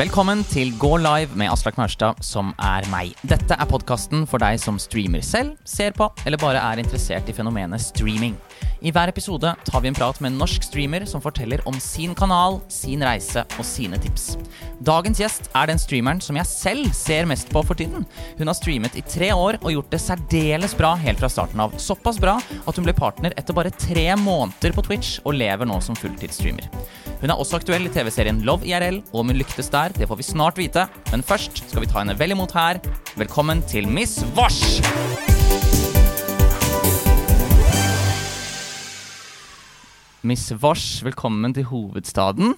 Velkommen til Gå live med Aslak Maurstad, som er meg. Dette er podkasten for deg som streamer selv, ser på eller bare er interessert i fenomenet streaming. I hver episode tar vi en prat med en norsk streamer som forteller om sin kanal, sin reise og sine tips. Dagens gjest er den streameren som jeg selv ser mest på for tiden. Hun har streamet i tre år og gjort det særdeles bra helt fra starten av. Såpass bra at hun ble partner etter bare tre måneder på Twitch og lever nå som fulltidsstreamer. Hun er også aktuell i TV-serien Love IRL, og om hun lyktes der, det får vi snart vite. Men først skal vi ta henne vel imot her. Velkommen til Miss Vosh! Miss Vosh, velkommen til hovedstaden.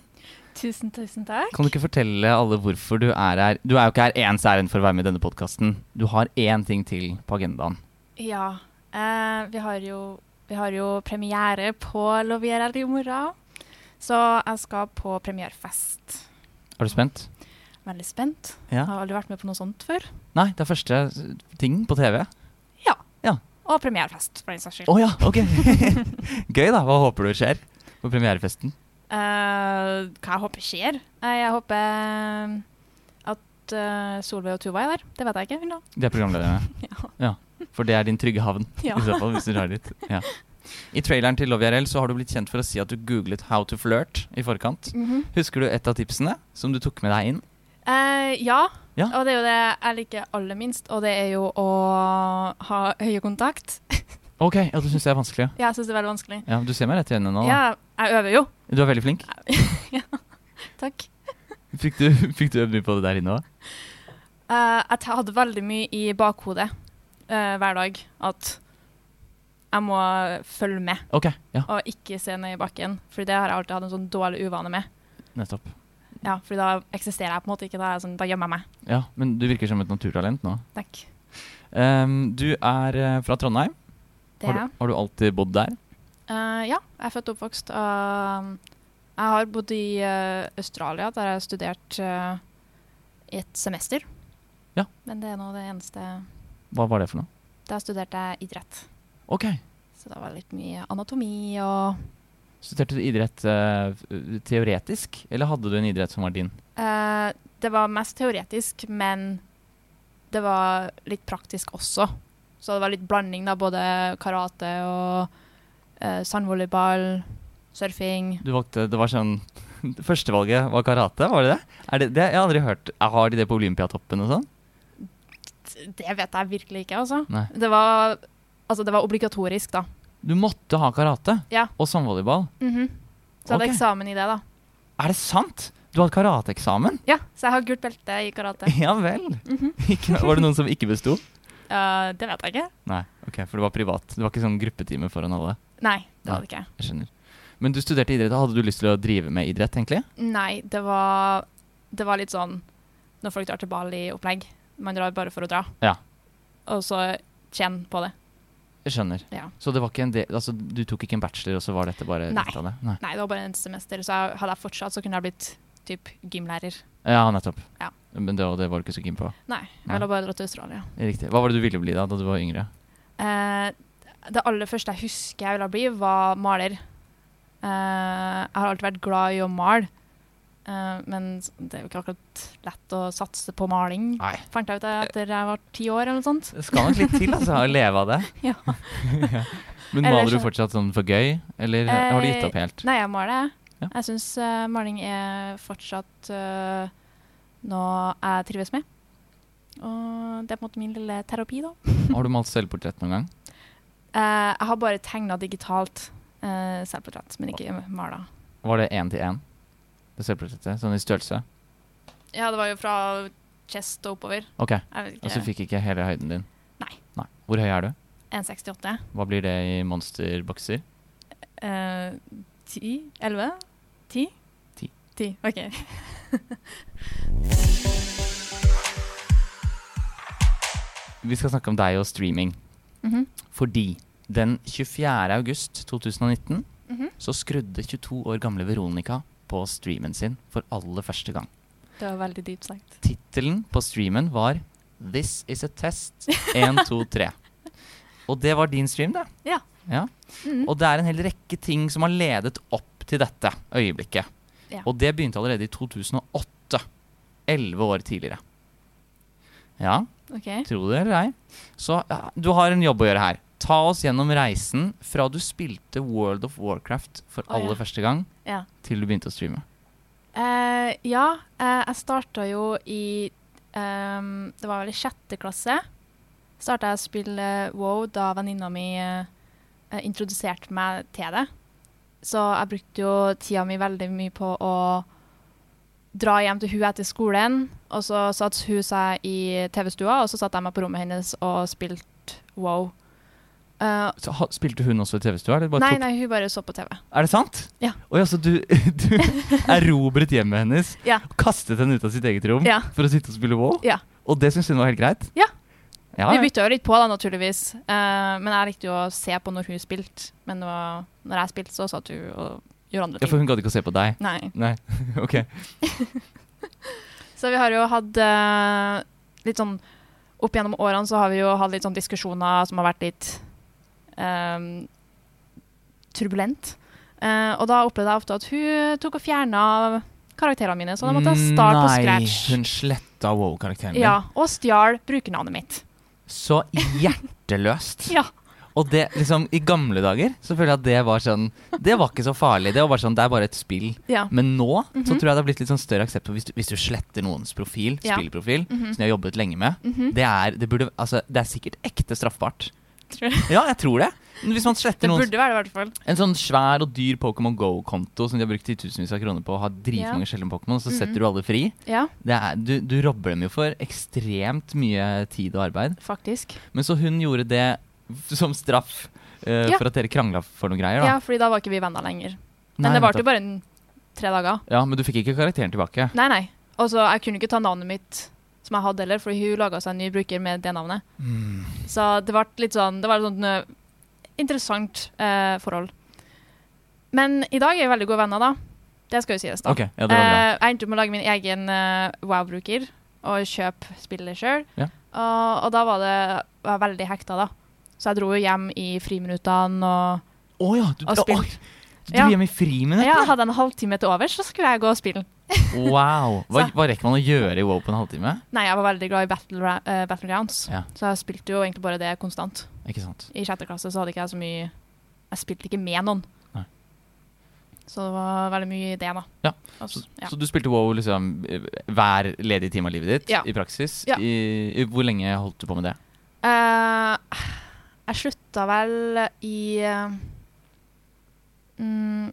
Tusen, tusen takk. Kan du ikke fortelle alle hvorfor du er her? Du er jo ikke her ens ærend for å være med i denne podkasten. Du har én ting til på agendaen. Ja. Eh, vi, har jo, vi har jo premiere på Lovier i morgen. Så jeg skal på premierefest. Er du spent? Veldig spent. Ja. Har aldri vært med på noe sånt før. Nei, det er første ting på TV. Ja. Ja. Og premierefest, for den saks skyld. Å ja, ok. Gøy, da. Hva håper du skjer på premierefesten? Uh, hva jeg håper skjer? Eh, jeg håper at eh, Solveig og Tuva er der. Det vet jeg ikke ennå. Det er programlederne. Ja. Ja. For det er din trygge havn, i så fall, hvis du drar dit. Ja. I traileren til Love IRL så har du blitt kjent for å si at du googlet 'how to flirt' i forkant. Mhm. Husker du et av tipsene som du tok med deg inn? Eh, ja. Ja. og det er jo det jeg liker aller minst, og det er jo å ha øyekontakt. Ok, ja, du syns det er vanskelig? ja. Jeg syns det er veldig vanskelig. Ja, Du ser meg rett i øynene nå. da. Ja, jeg øver jo. Du er veldig flink. ja, Takk. Fikk du, fikk du øvd mye på det der inne òg? Uh, jeg hadde veldig mye i bakhodet uh, hver dag at jeg må følge med okay, ja, og ikke se ned i bakken. For det har jeg alltid hatt en sånn dårlig uvane med. nettopp. Ja, for da eksisterer jeg på en måte ikke. Da, sånn, da gjemmer jeg meg. Ja, Men du virker som et naturtalent nå. Takk. Um, du er eh, fra Trondheim. Det er jeg. du, har du alltid bodd der? Uh, ja, jeg er født og oppvokst. og jeg har bodd i uh, Australia, der jeg har studert uh, et semester. Ja. Men det er nå det eneste Hva var det for noe? Da studerte jeg idrett. Ok. Så det var litt mye anatomi og Studerte du idrett uh, teoretisk, eller hadde du en idrett som var din? Uh, Det var mest teoretisk, men det var litt praktisk også. Så det var litt blanding, da. Både karate og uh, sandvolleyball, surfing. Du valgte, det var sånn Førstevalget var karate, var det det? Det, det jeg har aldri hørt. Har de det på Olympiatoppen og sånn? Det vet jeg virkelig ikke, altså. Nei. Det var, altså, det var obligatorisk, da. Du måtte ha karate Ja. og samvolleyball. Mhm. Så jeg hadde okay. eksamen i det, da. Er det sant? Du hadde karateeksamen? Ja, så jeg har gult belte i karate. Ja vel. Mm -hmm. var det noen som ikke besto? Uh, det vet jeg ikke. Nei, ok, for det var privat. Det var ikke sånn gruppetime foran alle. Nei, det var det ikke. Jeg skjønner. Men du studerte idrett. Hadde du lyst til å drive med idrett, egentlig? Nei, det var, det var litt sånn når folk drar til Bali-opplegg. Man drar bare for å dra. Ja. Og så tjene på det. Jeg skjønner. Ja. Så det var ikke en del, altså, du tok ikke en bachelor, og så var dette bare Nei. det? Nei. Nei, det var bare en semester, så jeg, hadde jeg fortsatt, så kunne jeg blitt typ gymlærer. Ja, nettopp. Ja. Men det, det var du ikke så keen på? Nei, jeg ville bare dra til Australia. Riktig. Hva var det du ville bli da, da du var yngre? Eh, det aller første jeg husker jeg ville bli, var maler. Eh, jeg har alltid vært glad i å male, eh, men det er jo ikke akkurat lett å satse på maling. Nei. Fant jeg ut det etter jeg var ti år eller noe sånt. Det skal nok litt til altså, å leve av det. Ja. Ja. Men maler du fortsatt sånn for gøy, eller har du gitt opp helt? Nei, jeg maler. Ja. Jeg syns uh, maling er fortsatt uh, noe jeg trives med. Og det er på en måte min lille terapi, da. Har du malt selvportrett noen gang? Eh, jeg har bare tegna digitalt uh, selvportrett, men ikke mala. Var det én til én? Det selvportrettet? Sånn i størrelse? Ja, det var jo fra chest og oppover. Ok, og så fikk ikke hele høyden din? Nei. Hvor høy er du? 1,68. Hva blir det i monsterbokser? Eh, 10? 11? 10? 10. 10, OK. Vi skal snakke om deg og streaming. Mhm. Fordi den 24. august 2019 Mhm. så skrudde 22 år gamle Veronica på streamen sin for aller første gang. Det var veldig dypt sagt. Tittelen på streamen var 'This is a test 1, 2, 3'. Og det var din stream, det. Ja. Ja. Mhm. Og det er en hel rekke ting som har ledet opp til dette øyeblikket. Ja. Og det begynte allerede i 2008. elleve år tidligere. Ja, okay. tro det eller ei. Så ja, du har en jobb å gjøre her. Ta oss gjennom reisen fra du spilte World of Warcraft for ja. aller første gang, Ja. til du begynte å streame. Uh, ja, uh, jeg starta jo i um, Det var vel i sjette klasse. Starta jeg å spille WoW da venninna mi eh, introduserte meg til det. Så jeg brukte jo tida mi veldig mye på å dra hjem til hun etter skolen. Og så satt hun seg i TV-stua, og så satt jeg meg på rommet hennes og spilte WoW. Så, ha, spilte hun også i TV-stua? nei, nei, hun bare så på TV. Er det sant? Ja. Oi, altså du, du erobret hjemmet hennes Ja. og kastet henne ut av sitt eget rom Ja. for å sitte og spille WoW? Ja. Og det syntes hun var helt greit? Ja. ja Vi bytta jo litt på, da, naturligvis. Uh, men jeg likte jo å se på når hun spilte. Men var, når jeg spilte, så satt hun og gjorde andre ting. ja, for hun gadd ikke å se på deg? Nei. Nei, ok. Så vi har jo hatt uh, litt sånn Opp gjennom årene så har vi jo hatt litt sånn diskusjoner som har vært litt turbulent. Eh, og da opplevde jeg ofte at hun tok og fjerna karakterene mine, så da måtte jeg starte på scratch. Nei, hun sletta WoW-karakteren din. Ja, og stjal brukernavnet mitt. Så hjerteløst. Ja. Og det, liksom, i gamle dager så føler jeg at det var sånn Det var ikke så farlig. Det var bare sånn, det er bare et spill. ja. Men nå så Mhm. tror jeg det har blitt litt sånn større aksept for hvis du, hvis du sletter noens profil, Ja. spillprofil, Mhm. som de har jobbet lenge med. Mhm. Det er, det, burde, altså, det er sikkert ekte straffbart. Tror jeg. Ja, jeg tror det. Hvis man sletter Det noens, burde være det, i hvert fall. en sånn svær og dyr Pokémon Go-konto som de har brukt titusenvis av kroner på, har dritmange sjeldne Pokémon, så setter du alle fri. Ja, Det er, du, du robber dem jo for ekstremt mye tid og arbeid. faktisk. Men så hun gjorde det som straff uh, Ja. for at dere krangla for noen greier, da. Ja, fordi da var ikke vi venner lenger. Nei, Men det varte jo bare en, tre dager. Ja, men du fikk ikke karakteren tilbake. Nei, nei. Og så jeg kunne ikke ta navnet mitt som jeg hadde heller, for hun laga seg en ny bruker med det navnet. Mm. Så det ble litt sånn Det var et sånn interessant eh, forhold. Men i dag er vi veldig gode venner, da. Det skal jo sies, da. Okay, ja, det. Eh, jeg endte opp med å lage min egen Wow-bruker og kjøpe spillet sjøl. Ja. Og, og da var det var jeg veldig hekta, da. Så jeg dro jo hjem i friminuttene og oh, ja, du, og spilte. du Ja. hjem i friminuttene? Ja, jeg hadde en halvtime til overs, så skulle jeg gå og spille. Wow. Hva, hva rekker man å gjøre i WoW på en halvtime? Nei, jeg var veldig glad i battle, uh, Battlegrounds, Ja. så jeg spilte jo egentlig bare det konstant. Ikke sant? I sjette klasse så hadde ikke jeg så mye Jeg spilte ikke med noen. Nei. Så det var veldig mye det, da. Ja, Og Så, ja. så du spilte WoW liksom eh, hver ledige time av livet ditt Ja. i praksis? Ja. I, i, hvor lenge holdt du på med det? Uh, jeg slutta vel i uh, mm,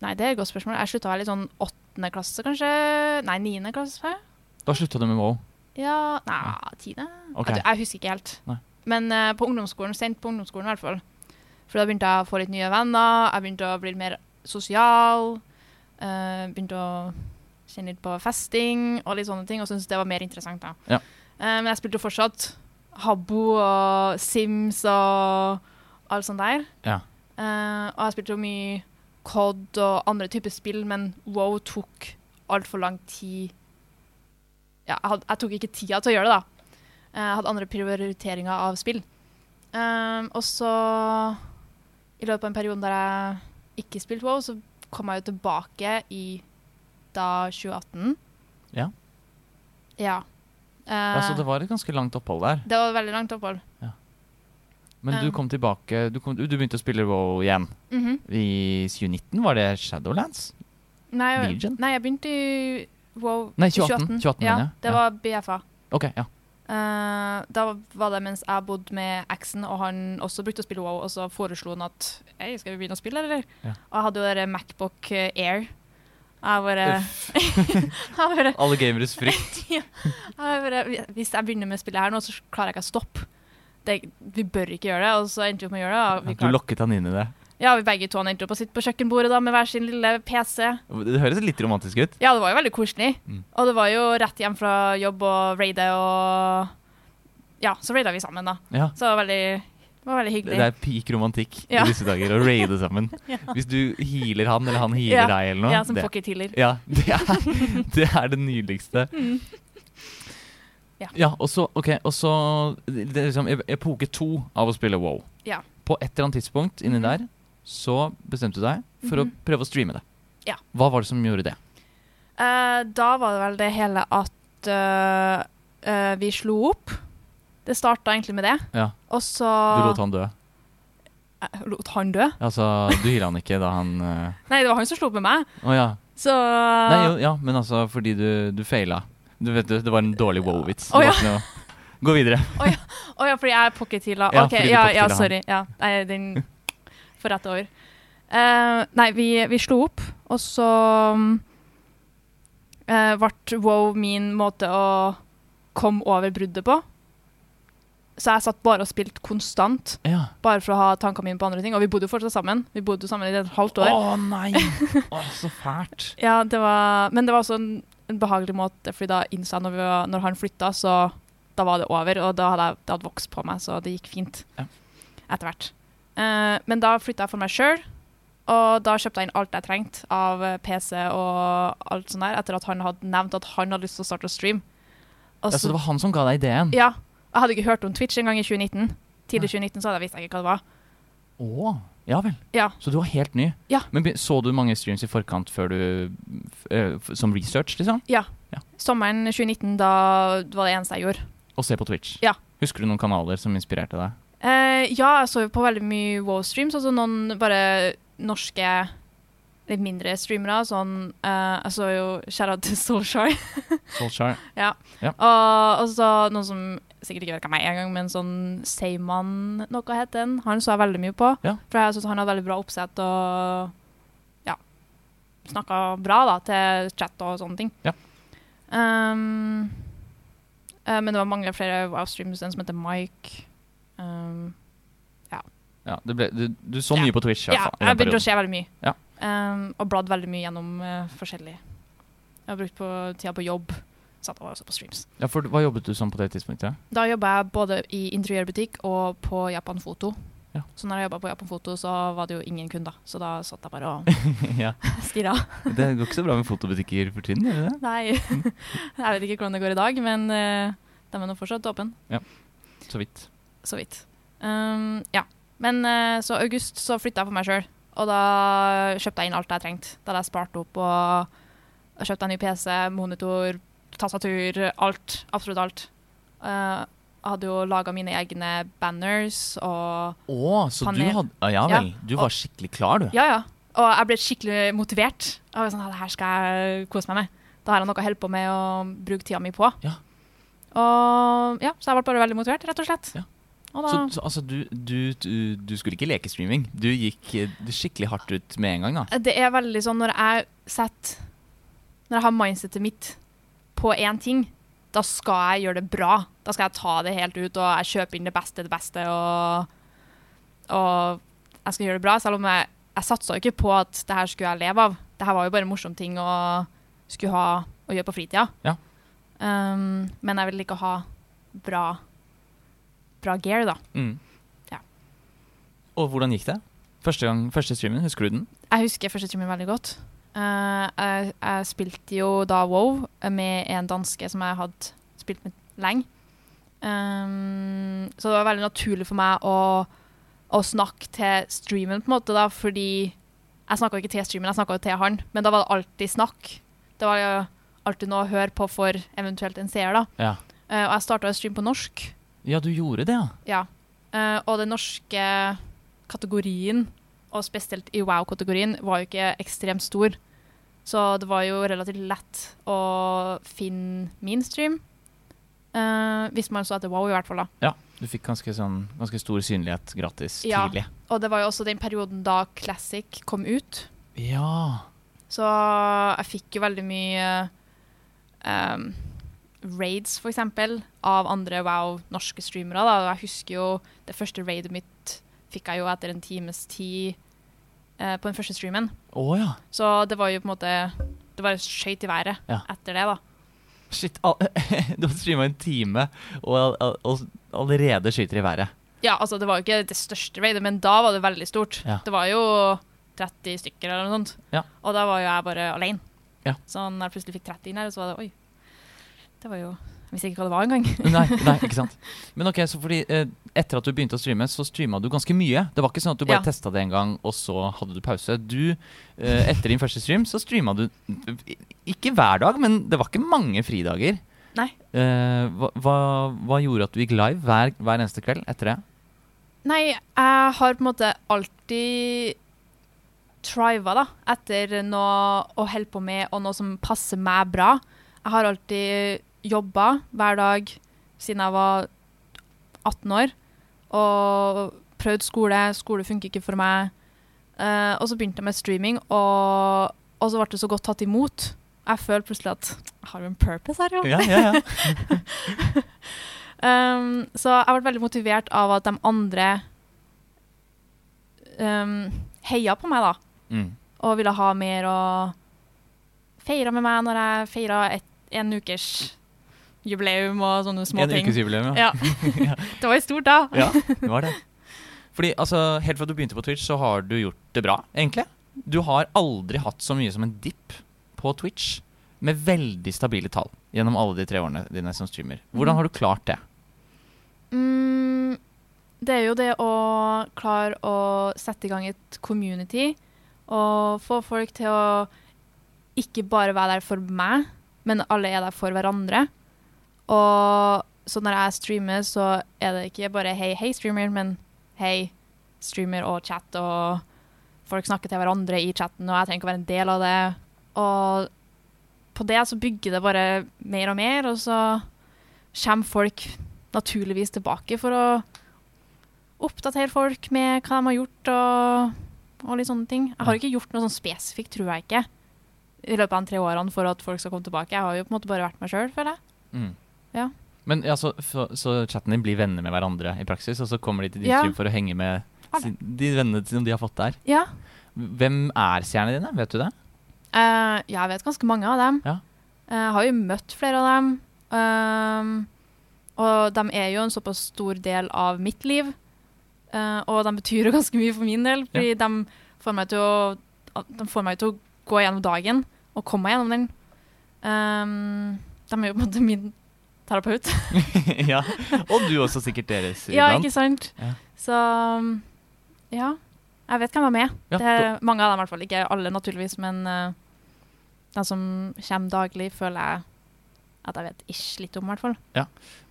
Nei, det er et godt spørsmål. Jeg slutta i sånn åttende klasse, kanskje? Nei, niende klasse? Da slutta du med WoW? Ja Nei, tiende? Ok. Jeg, jeg husker ikke helt. Nei. Men uh, på ungdomsskolen, sent på ungdomsskolen i hvert fall. For da begynte jeg å få litt nye venner, jeg begynte å bli mer sosial. Uh, begynte å kjenne litt på festing og litt sånne ting, og syntes det var mer interessant. da. Ja. Uh, men jeg spilte fortsatt Habbo og Sims og alt sånt der. Ja. Og jeg spilte jo mye COD og andre typer spill, men WoW tok altfor lang tid. Ja, jeg, had, jeg tok ikke tida til å gjøre det, da. Eh, Jeg hadde andre prioriteringer av spill. Um, og så, i løpet av en periode der jeg ikke spilte WoW, så kom jeg jo tilbake i da 2018. Ja. Ja. Uh, ja. Så det var et ganske langt opphold der. det var et veldig langt opphold. Men du Um. kom tilbake Du, kom, du begynte å spille WoW igjen. Mhm. I 2019 var det Shadowlands? Nei, Legion? nei, jeg begynte i WoW Nei, 2018. 2018, 2018 ja, jeg. det Ja. var BFA. Ok, ja. Uh, da var det mens jeg bodde med eksen, og han også brukte å spille WoW, og så foreslo han at Hei, skal vi begynne å spille, eller? Ja. Og jeg hadde jo dere Macbook Air. Jeg bare, jeg bare, Alle gameres frykt. jeg bare Hvis jeg begynner med å spille her nå, så klarer jeg ikke å stoppe. Det, vi bør ikke gjøre det, og så endte vi opp med å gjøre det. Du lokket han inn i det. ja, vi begge to endte opp og sitte på kjøkkenbordet da, med hver sin lille PC. Det høres litt romantisk ut. Ja, det var jo veldig koselig. Mm. Og det var jo rett hjem fra jobb og raide og Ja, så raida vi sammen, da. Ja. Så det var veldig, det var veldig hyggelig. det er peak romantikk Ja. i disse dager, å raide sammen. Ja. Hvis du healer han, eller han healer Ja. deg, eller noe. ja, som det, pocket healer. ja, det er, det er det nydeligste. Mm. Ja. Ja, og så, ok, og så Det er liksom epoke to av å spille WoW. Ja. På et eller annet tidspunkt inni Mhm. der så bestemte du deg for å Mhm. prøve å streame det. Ja. Hva var det som gjorde det? Uh, da var det vel det hele at uh, uh, vi slo opp. Det starta egentlig med det. Ja. Og så Du lot han dø. Jeg lot han dø? Altså, du hyra han ikke da han Nei, det var han som slo opp med meg. Oh, ja. Så Nei, jo, ja, men altså fordi du, du feila. Du vet, det var en dårlig wow-vits. Oh, ja. Gå videre. Å ja, fordi jeg er pocket-heala. Ja, OK, ja, ja, sorry. Ja, nei, den får rett over. Uh, nei, vi, vi slo opp, og så uh, ble wow min måte å komme over bruddet på. Så jeg satt bare og spilte konstant, Ja. bare for å ha tankene mine på andre ting. Og vi bodde jo fortsatt sammen. Vi bodde jo sammen i et halvt år. Å nei! Å, så fælt. Ja, det var, men det var også en, behagelig måte, fordi da innså jeg når, var, når han flytta, så da var det over, og da hadde jeg, det hadde vokst på meg, så det gikk fint Ja. etter hvert. Uh, men da flytta jeg for meg sjøl, og da kjøpte jeg inn alt jeg trengte av eh, PC og alt sånt der, etter at han hadde nevnt at han hadde lyst til å starte å streame. Ja, så det var han som ga deg ideen? ja, jeg hadde ikke hørt om Twitch engang i 2019. Tidlig i 2019 så hadde jeg visst ikke hva det var. Å, ja vel. Ja. Så du var helt ny? Ja. Men så du mange streams i forkant før du eh, Som research, liksom? Ja. Ja. Sommeren 2019, da var det eneste jeg gjorde. Og se på Twitch? Ja. Husker du noen kanaler som inspirerte deg? Eh, ja, jeg så jo på veldig mye WoW-streams, altså noen bare norske litt mindre streamere. Sånn, uh, jeg så jo Shout out Soulshire. ja. ja. og, og så noen som sikkert ikke vet jeg er engang, men sånn Seiman noe het den. Han så jeg veldig mye på. Ja. For jeg synes han hadde veldig bra oppsett og ja, snakka bra da til chat og sånne ting. Ja. Um, uh, men det var mange flere wow-streams, en som heter Mike. Um, Ja, det ble, du, du så Ja. mye på Twitch? Ja, jeg begynte å se veldig mye. Ja. Um, og bladd veldig mye gjennom uh, forskjellig. Jeg har brukt på tida på jobb. Satt og også på streams. Ja, for Hva jobbet du som på det tidspunktet? Da jobba jeg både i interiørbutikk og på Japan Foto. Ja. Så når jeg jobba på Japan Foto, så var det jo ingen kunder. Så da satt jeg bare og ja. stirra. Det går ikke så bra med fotobutikker for tiden? gjør det? Nei, jeg vet ikke hvordan det går i dag, men uh, de er nå fortsatt åpne. Så vidt. Så vidt. Um, ja. Men uh, så august så flytta jeg for meg sjøl, og da kjøpte jeg inn alt jeg trengte. Da hadde jeg spart opp og kjøpte jeg ny PC, monitor, tastatur, alt. Absolutt alt. Eh, jeg hadde jo laga mine egne banners og Å, så du hadde Ja Ja. vel. Du var skikkelig klar, du. Ja, ja. Og jeg ble skikkelig motivert. Jeg var sånn, her skal jeg kose meg med. Da har jeg noe å holde på med og bruke tida mi på. Ja. Og ja, Så jeg ble bare veldig motivert, rett og slett. Ja. Så, så altså, du, du, du, du skulle ikke leke streaming? Du gikk du skikkelig hardt ut med en gang, da? Det er veldig sånn når jeg setter Når jeg har mindsetet mitt på én ting, da skal jeg gjøre det bra. Da skal jeg ta det helt ut, og jeg kjøper inn det beste, det beste, og, og jeg skal gjøre det bra. Selv om jeg, jeg satsa ikke på at det her skulle jeg leve av. Det her var jo bare en morsom ting å skulle ha å gjøre på fritida. Ja. Um, men jeg ville ikke ha bra, bra gear, da. Mm. Ja. Og hvordan gikk det? Første, gang, første streamen, husker du den? Jeg husker første streamen veldig godt. Uh, jeg, jeg spilte jo da WoW med en danske som jeg hadde spilt med lenge. Um, så det var veldig naturlig for meg å, å snakke til streamen, på en måte, da, fordi jeg snakka ikke til streamen, jeg snakka til han, men da var det alltid snakk. Det var jo alltid noe å høre på for eventuelt en seer, da. Ja. Uh, og jeg starta å streame på norsk. Ja, du gjorde det, ja. Ja. Eh, og den norske kategorien, og spesielt i wow-kategorien, var jo ikke ekstremt stor. Så det var jo relativt lett å finne min stream. Eh, hvis man så etter wow, i hvert fall. da. Ja, Du fikk ganske, sånn, ganske stor synlighet gratis Ja. tidlig. Og det var jo også den perioden da Classic kom ut. Ja. Så jeg fikk jo veldig mye ehm, raids, for eksempel, av andre wow norske streamere. Da. Jeg husker jo det første raidet mitt fikk jeg jo etter en times tid eh, på den første streamen. Oh, ja. Så det var jo på en måte Det var skøyt i været Ja. etter det, da. Shit, all, du har streama en time, og, all- all- allerede skyter i været. Ja, altså det var jo ikke det største raidet, men da var det veldig stort. Ja. Det var jo 30 stykker eller noe sånt. Ja. Og da var jo jeg bare alene. Ja. Så når jeg plutselig fikk 30 inn her, så var det oi. Det var jo Jeg visste ikke hva det var engang. Nei, nei, ikke sant. Men ok, så fordi eh, etter at du begynte å streame, så streama du ganske mye. Det var ikke sånn at du bare Ja. testa det en gang, og så hadde du pause. Du, eh, etter din første stream, så streama du ikke hver dag, men det var ikke mange fridager. Nei. Eh, hva, hva, hva gjorde at du gikk live hver, hver eneste kveld etter det? Nei, jeg har på en måte alltid triva da, etter noe å holde på med, og noe som passer meg bra. Jeg har alltid jobba hver dag siden jeg var 18 år, og prøvd skole. Skole funker ikke for meg. Uh, og så begynte jeg med streaming, og, og så ble det så godt tatt imot. Jeg føler plutselig at jeg har en purpose her, jo. Ja, ja, ja. Um, så jeg ble veldig motivert av at de andre um, heia på meg, da. Mm. Og ville ha mer og feira med meg når jeg feira en ukers jubileum og sånne små En ting. ukes jubileum, Ja. det var jo stort, da. Ja, det var det. Fordi altså, Helt fra du begynte på Twitch, så har du gjort det bra, egentlig. Du har aldri hatt så mye som en dipp på Twitch med veldig stabile tall gjennom alle de tre årene dine som streamer. Hvordan har du klart det? Mm, det er jo det å klare å sette i gang et community og få folk til å ikke bare være der for meg, men alle er der for hverandre. Og så når jeg streamer, så er det ikke bare hei, hei, streamer, men hei, streamer og chat, og folk snakker til hverandre i chatten, og jeg trenger ikke å være en del av det. Og på det så bygger det bare mer og mer, og så kommer folk naturligvis tilbake for å oppdatere folk med hva de har gjort og, og litt sånne ting. Jeg har ikke gjort noe sånn spesifikt, tror jeg ikke, i løpet av de tre årene for at folk skal komme tilbake. Jeg har jo på en måte bare vært meg sjøl, føler jeg. Mm. Ja. Men ja, så, så, så chatten din blir venner med hverandre i praksis, og så kommer de til din Ja. for å henge med sin, de vennene som de har fått der. Ja. Hvem er stjernene dine? Vet du det? Uh, jeg vet ganske mange av dem. Ja. Eh, Jeg har jo møtt flere av dem. Uh, og de er jo en såpass stor del av mitt liv. Uh, og de betyr jo ganske mye for min del, fordi de, får meg til å, de får meg til å gå gjennom dagen og komme meg gjennom den. Um, de er jo på en måte min terapeut. ja. Og du også sikkert deres ja, ikke sant? Ja. Så um, ja. Jeg vet hvem de er. Ja, det er mange av dem i hvert fall. Ikke alle, naturligvis, men uh, de som kommer daglig, føler jeg at jeg vet ish litt om, i hvert fall.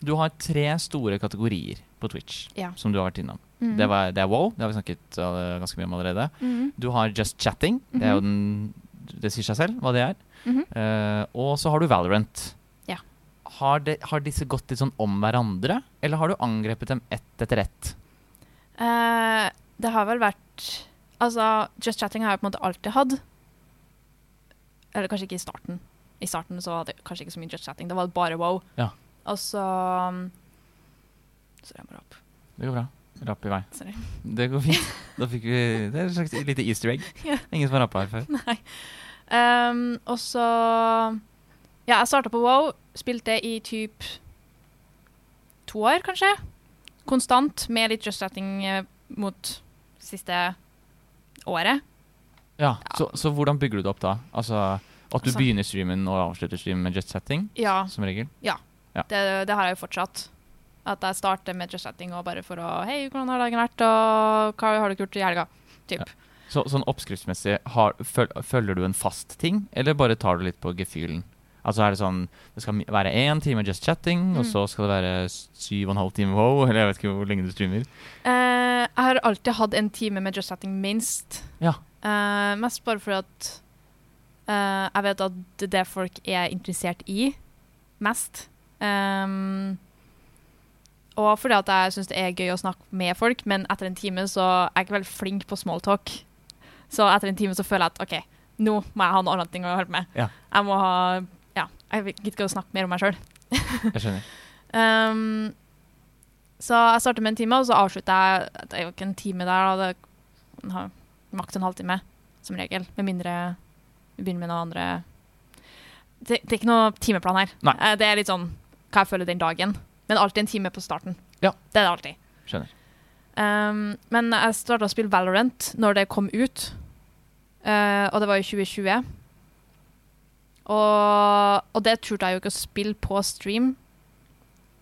Du har tre store kategorier på Twitch Ja. som du har vært innom. Mhm. Det, var, det er wow, det har vi snakket uh, ganske mye om allerede. Mhm. Du har Just Chatting. Det jo den Det sier seg selv hva det er. Mm -hmm. uh, og så har du Valorant. Har, de, har disse gått litt sånn om hverandre, eller har du angrepet dem ett etter ett? Eh, det har vel vært Altså, Just Chatting har jeg på en måte alltid hatt. Eller kanskje ikke i starten. I starten så var det kanskje ikke så mye Just Chatting. Det var bare wow. Ja. Og så Sorry, jeg må rape. Det går bra. Rapp i vei. Sorry. Det går fint. Da fikk vi Det er et slags lite easter egg. Ingen som har rappa her før. Nei. Um, og så Ja, jeg starta på wow. Spilte i typ to år, kanskje. Konstant, med litt Just Chatting eh, mot siste året. Ja, Så, så hvordan bygger du det opp da? Altså At du Altså- begynner streamen og avslutter streamen med Just Setting, Ja, som regel? det, det har jeg jo fortsatt. At jeg starter med Just setting og bare for å Hei, hvordan har dagen vært, og hva har du gjort i helga? Typ. Så, sånn oppskriftsmessig, har, følger du en fast ting, eller bare tar du litt på gefühlen? Altså er det sånn Det skal være én time Just Chatting, og Mm. så skal det være syv og en halv time wow, eller jeg vet ikke hvor lenge du streamer. Uh, jeg har alltid hatt en time med Just Chatting minst. Ja. Uh, mest bare fordi at uh, jeg vet at det er det folk er interessert i mest. Um, og fordi at jeg syns det er gøy å snakke med folk, men etter en time så er jeg ikke veldig flink på smalltalk. Så etter en time så føler jeg at OK, nå må jeg ha noe annet ting å holde på med. Ja. Jeg må ha jeg gidder ikke å snakke mer om meg sjøl. Jeg skjønner. Um, så jeg starter med en time, og så avslutter jeg Det er jo ikke en time der, da. Det har maks en halvtime, som regel. Med mindre vi begynner med noe andre det, det er ikke noe timeplan her. Nei. Eh, Det er litt sånn hva jeg føler den dagen. Men alltid en time på starten. Ja. Det er det alltid. Skjønner. Um, men jeg starta å spille Valorant når det kom ut, uh, og det var i 2020. Og, og det turte jeg jo ikke å spille på stream,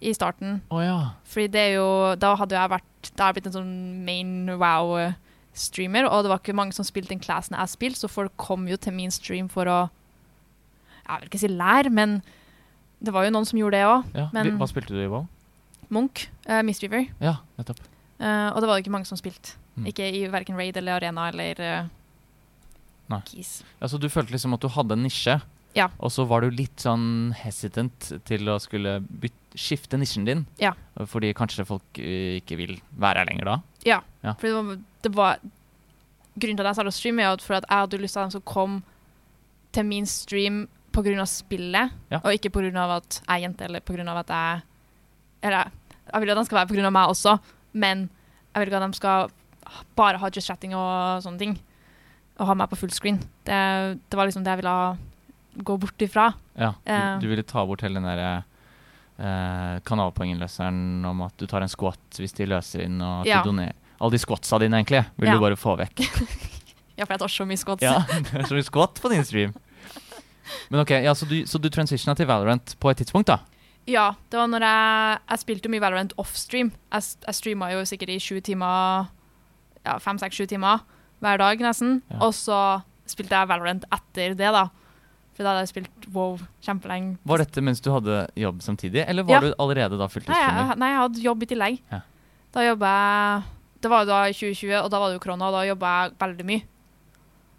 i starten. Oh, ja. Fordi det er jo Da hadde jeg vært Da er jeg blitt en sånn main wow-streamer, og det var ikke mange som spilte den classen jeg spilte, så folk kom jo til min stream for å Jeg vil ikke si lære, men det var jo noen som gjorde det òg. ja. Hva spilte du i WoW? Munch, uh, Mistreaver. Ja, nettopp. Uh, og det var det ikke mange som spilte. Mm. Ikke i verken Raid eller Arena eller uh, Nei. Keys. Ja, Så du følte liksom at du hadde en nisje, Ja. og så var du litt sånn hesitant til å skulle bytte, skifte nisjen din? Ja. Fordi kanskje folk eh, ikke vil være her lenger da? Ja. Ja. For det var, det var Grunnen til at jeg starta å streame, er for at jeg hadde lyst til at de som kom til min stream pga. spillet, Ja. og ikke pga. at jeg er jente, eller pga. at jeg Eller jeg vil at de skal være pga. meg også, men jeg vil ikke at de skal bare ha just chatting og sånne ting. Og ha meg på full screen. Det, det var liksom det jeg ville gå bort ifra. Ja, du, du ville ta bort hele den der eh, kanalpoengløseren om at du tar en squat hvis de løser inn, og at Ja. du donerer Alle de squatsa dine, egentlig, vil Ja. du bare få vekk. Ja, for jeg tar så mye squats. ja, det er så mye squat på din stream. Men ok, ja, Så du, så du transitiona til Valorant på et tidspunkt, da? Ja, det var når jeg, jeg spilte mye Valorant offstream. Jeg, jeg streama jo sikkert i sju timer, ja, fem, seks, sju timer hver dag nesten. Ja. Og så spilte jeg Valorant etter det, da. For da hadde jeg spilt WoW kjempelenge. Var dette mens du hadde jobb samtidig, eller var Ja. du allerede da Nei, fulltidsstreamer? nei, jeg hadde jobb i tillegg. Ja. Da jobba jeg Det var jo da i 2020, og da var det jo korona, og da jobba jeg veldig mye.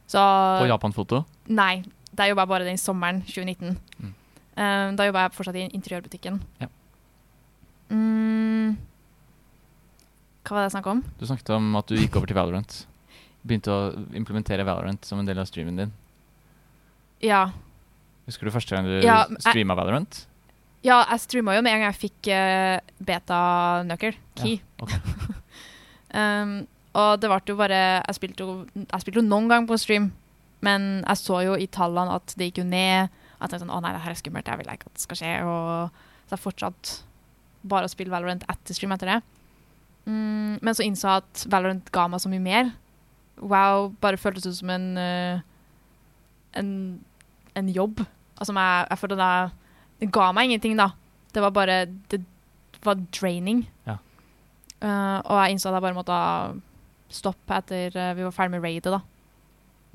Så På Japan-foto? Nei, der jobba jeg bare den sommeren 2019. Mm. Um, da jobba jeg fortsatt i interiørbutikken. Ja. Mm. Hva var det jeg snakka om? Du snakket om at du gikk over til Valorant. Begynte å implementere Valorant som en del av streamen din. Ja, Husker du første gang du Ja, streama Valorant? ja jeg streama jo med en gang jeg fikk uh, beta-nøkkel. Key. ok. Um, og det ble jo bare Jeg spilte jo, jeg spilte jo noen gang på stream, men jeg så jo i tallene at det gikk jo ned. At jeg sånn, å nei, det her er skummelt, jeg vil ikke at det skal skje. Og så jeg fortsatte bare å spille Valorant etter stream etter det. Mm, men så innså jeg at Valorant ga meg så mye mer. Wow bare føltes ut som en, uh, en, en jobb. Altså, jeg, jeg følte det, det ga meg ingenting, da. Det var bare Det var draining. Ja. Uh, og jeg innså at jeg bare måtte stoppe etter uh, vi var ferdig med raidet, da.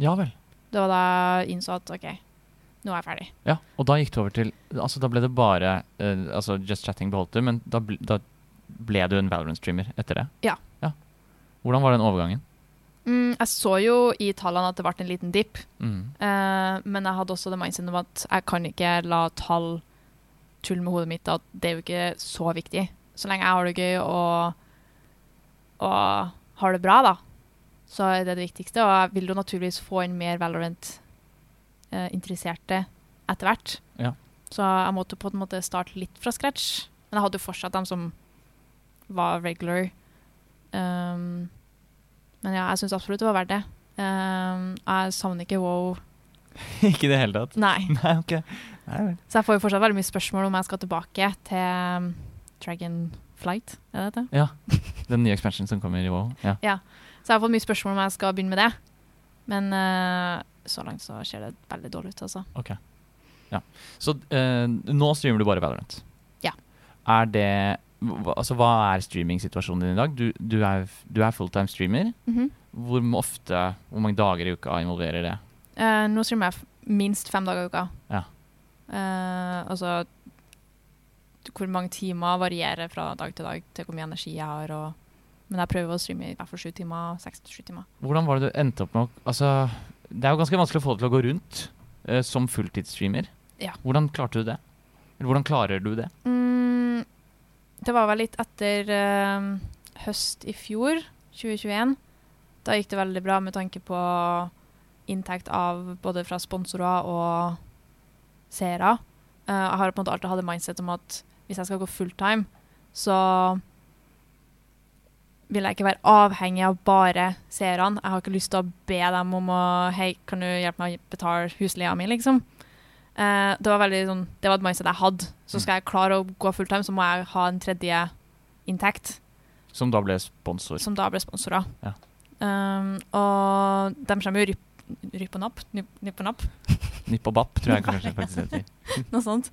Ja vel. Det var da jeg innså at OK, nå er jeg ferdig. Ja, og da gikk du over til Altså, da ble det bare uh, Altså, Just Chatting beholdt du, men da, ble- da ble du en Valorant-streamer etter det? Ja. Hvordan var den overgangen? Mm, jeg så jo i tallene at det ble en liten dipp, Mm. Uh, men jeg hadde også det mindsetet om at jeg kan ikke la tall tulle med hodet mitt, at det er jo ikke så viktig. Så lenge jeg har det gøy og, og har det bra, da, så er det det viktigste. Og jeg vil jo naturligvis få inn mer Valorant-interesserte etter hvert. Ja. Så jeg måtte på en måte starte litt fra scratch. Men jeg hadde jo fortsatt dem som var regular. Um, men ja, jeg syns absolutt det var verdt det. Um, jeg savner ikke wow. ikke i det hele tatt? Nei. Nei, ok. Nei vel. Så jeg får jo fortsatt veldig mye spørsmål om jeg skal tilbake til um, Dragon Flight. Er det det? Ja. Den nye expansionen som kommer i WoW. Ja. Så jeg har fått mye spørsmål om jeg skal begynne med det. Men uh, så langt så ser det veldig dårlig ut, altså. Ok. Ja. Så uh, nå streamer du bare Valorant? Ja. Er det Altså, hva er streamingsituasjonen din i dag? Du, du er, du er fulltime streamer. Mhm. Hvor ofte, hvor mange dager i uka involverer det? Uh, nå streamer jeg minst fem dager i uka. Ja. Uh, altså hvor mange timer varierer fra dag til dag til hvor mye energi jeg har. Og, men jeg prøver å streame i hvert fall sju timer. Seks til sju timer. Hvordan var det du endte opp med å Altså, det er jo ganske vanskelig å få det til å gå rundt uh, som fulltidsstreamer. Ja. Hvordan klarte du det? Eller hvordan klarer du det? Mm, det var vel litt etter eh, høst i fjor, 2021. Da gikk det veldig bra med tanke på inntekt av både fra sponsorer og seere. Uh, jeg har på en måte alltid hatt et mindset om at hvis jeg skal gå fulltime, så vil jeg ikke være avhengig av bare seerne. Jeg har ikke lyst til å be dem om å Hei, kan du hjelpe meg å betale husleia mi, liksom. Eh, det var veldig sånn Det var et mindset jeg hadde. Så skal jeg klare å gå fulltime, så må jeg ha en tredje inntekt, Som da ble sponsor. som da ble sponsorer. Ja. Um, og de kommer jo rypp, rypp og napp. Nipp, og napp. Nipp og bapp, tror jeg kanskje faktisk heter. Noe sånt.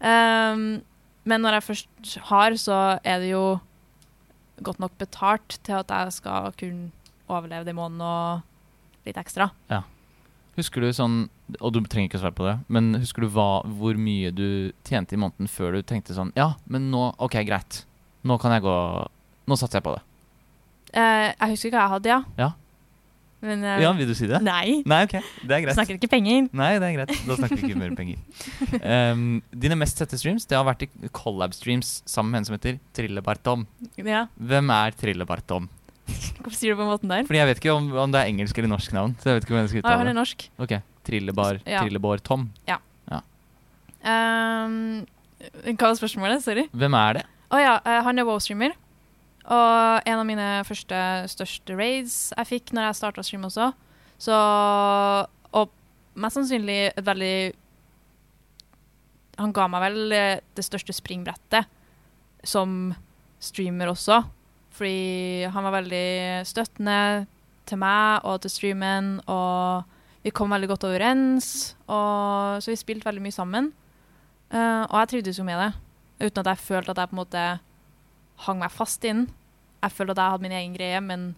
um, Men når jeg først har, så er det jo godt nok betalt til at jeg skal kunne overleve det i måneden og litt ekstra. Husker du sånn, og du trenger ikke å svare på det, men husker du hva, hvor mye du tjente i måneden før du tenkte sånn Ja, men nå OK, greit. Nå kan jeg gå Nå satser jeg på det. Eh, jeg husker hva jeg hadde, ja. Ja. Men eh, Ja, vil du si det? nei. Nei, OK. Det er greit. Snakker ikke penger. Nei, det er greit. Da snakker vi ikke mer penger. Um, dine mest sette streams Det har vært i collab-streams sammen med en som heter Trillebartom. Ja. Hvem er Trillebartom? Hvorfor sier du på den måten der? Fordi jeg vet ikke om, om det er engelsk eller norsk navn. Så jeg vet ikke jeg skal Ah, han uttale er norsk. Ok, Trillebar, Ja. Trillebår Tom. Um, hva var spørsmålet? Sorry. Hvem er det? Å ja, eh, han er wow-streamer. Og en av mine første største raids jeg fikk når jeg starta stream også. Så Og mest sannsynlig et veldig Han ga meg vel eh, det største springbrettet som streamer også. Fordi han var veldig støttende til meg og til streamen, og vi kom veldig godt overens. Og, så vi spilte veldig mye sammen. Uh, og jeg trivdes jo med det, uten at jeg følte at jeg på en måte hang meg fast inn. Jeg følte at jeg hadde min egen greie, men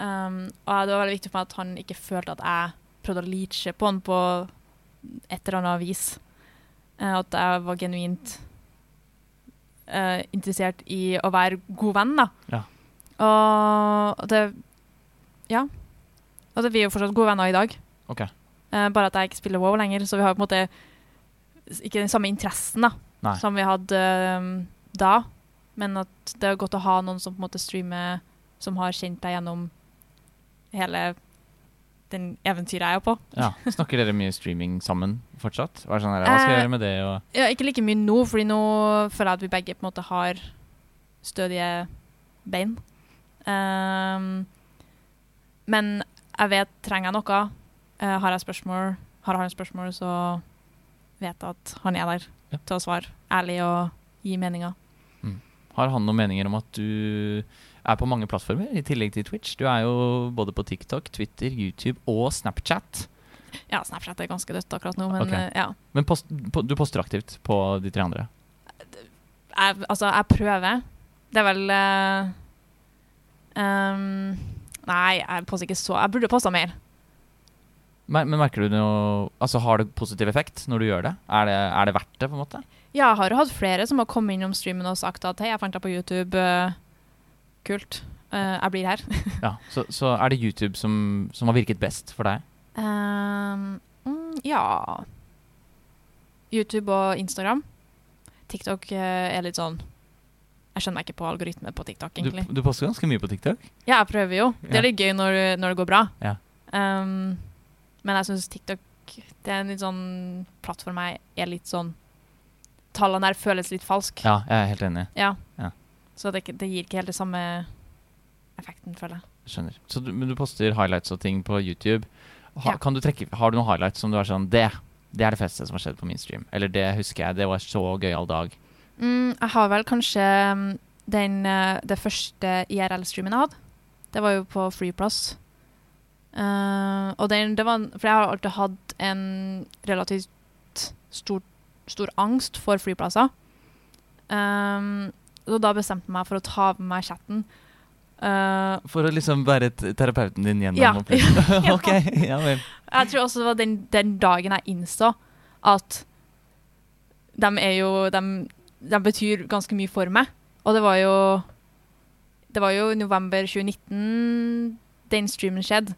um, Og det var veldig viktig for meg at han ikke følte at jeg prøvde å leache på han på et eller annet vis. Uh, at jeg var genuint eh, interessert i å være god venn, da. Ja. Og det Ja. Og det, vi er jo fortsatt gode venner i dag. Ok. Uh, bare at jeg ikke spiller WoW lenger, så vi har på en måte ikke den samme interessen da, Nei. som vi hadde um, da. Men at det er godt å ha noen som på en måte streamer, som har kjent deg gjennom hele den eventyret er på. Ja. Snakker dere mye streaming sammen fortsatt? Hva, sånn her, hva skal jeg Eh, gjøre med det? Og, Ja, ikke like mye nå, fordi nå føler jeg at vi begge på en måte har stødige bein. Um, men jeg vet, trenger jeg noe, Uh, har jeg spørsmål, har han spørsmål, så vet jeg at han er der Ja. til å svare ærlig og gi meninger. har han noen meninger om at du er på mange plattformer, i tillegg til Twitch? Du er jo både på TikTok, Twitter, YouTube og Snapchat. Ja, Snapchat er ganske dødt akkurat nå, men Ok. eh, ja. Men post, du poster aktivt på de tre andre? Jeg, altså, jeg prøver. Det er vel uh, um, Nei, jeg poster ikke så Jeg burde posta mer. Men, men merker du noe Altså, har det positiv effekt når du gjør det? Er det, er det verdt det, på en måte? Ja, jeg har jo hatt flere som har kommet innom streamen og sagt at hei, jeg fant deg på YouTube. eh, kult. Uh, jeg blir her. Ja, så, så er det YouTube som, som har virket best for deg? Um, mm, ja YouTube og Instagram. TikTok eh, er litt sånn Jeg skjønner ikke på algoritme på TikTok, egentlig. du poster ganske mye på TikTok? Ja, jeg prøver jo. Det er litt gøy når, når det går bra. Ja. Um, men jeg syns TikTok det er en litt sånn plattform jeg er litt sånn Tallene der føles litt falsk. Ja, jeg er helt enig. Ja. Ja. Så det, det gir ikke helt det samme effekten, føler jeg. Skjønner. Så du, men du poster highlights og ting på YouTube. Ha, Ja. kan du trekke, har du noen highlights som du er sånn Det det er det feteste som har skjedd på min stream. Eller det husker jeg. Det var så gøyal dag. Mm, jeg har vel kanskje mm, den, eh, det første IRL-streamen jeg hadde. Det var jo på Freeplass. Uh, og den, det var, for jeg har alltid hatt en relativt stor, stor angst for flyplasser. Um, så da bestemte jeg meg for å ta med meg chatten. Uh, For å liksom være terapeuten din gjennom Ja. opplevelsen. ok, ja vel. Jeg tror også det var den, den dagen jeg innså at de er jo de, de betyr ganske mye for meg. Og det var jo Det var jo november 2019 den streamen skjedde.